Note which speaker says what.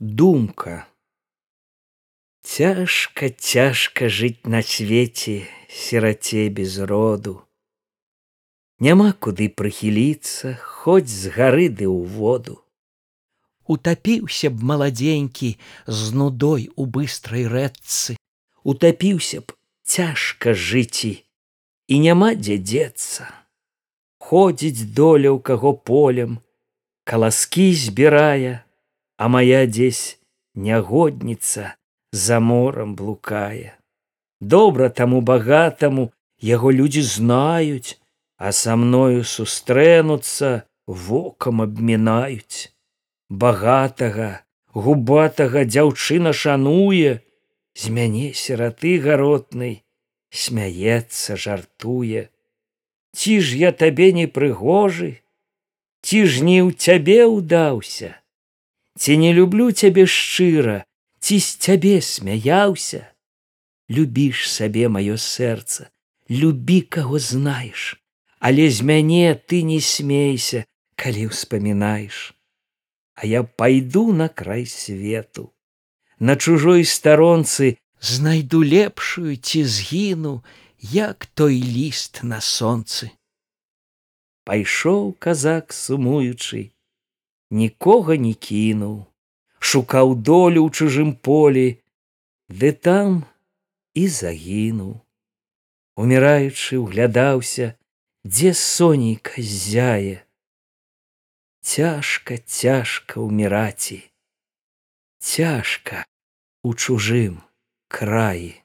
Speaker 1: думка. Цяжка цяжка жыць на свеце сіраце без роду. Няма куды прыхіліцца хоць з гары ды ў воду.
Speaker 2: Утапіўся б маладзенькі з нудой у быстрай рэдцы
Speaker 1: утапіўся б цяжка жыці і няма дзе дзецца. Ходзіць доля ў каго полем каласкі збірае а моя дзесь нягодніца за морам блукае добра таму багатаму яго людзі знаюць а са мною сустрэнуцца вокам абмінаюць багатага губатага дзяўчына шануе з мяне сіраты гаротнай смяецца жартуе. Ці ж я табе не прыгожы? Ці ж не ў цябе ўдаўся ці не люблю цябе шчыра ці з цябе смяяўся? Любіш сабе маё сэрца любі каго знаеш але з мяне ты не смейся калі ўспамінаеш. А я пайду на край свету на чужой старонцы
Speaker 2: знайду лепшую ці згіну як той ліст на сонцы.
Speaker 1: Пайшоў казак сумуючы нікога не кінуў. Шукаў долю ў чужым полі ды там і загінуў. Уміраючы углядаўся дзе сонейка зяе цяжка цяжка ўміраці. Цяжка у чужым краі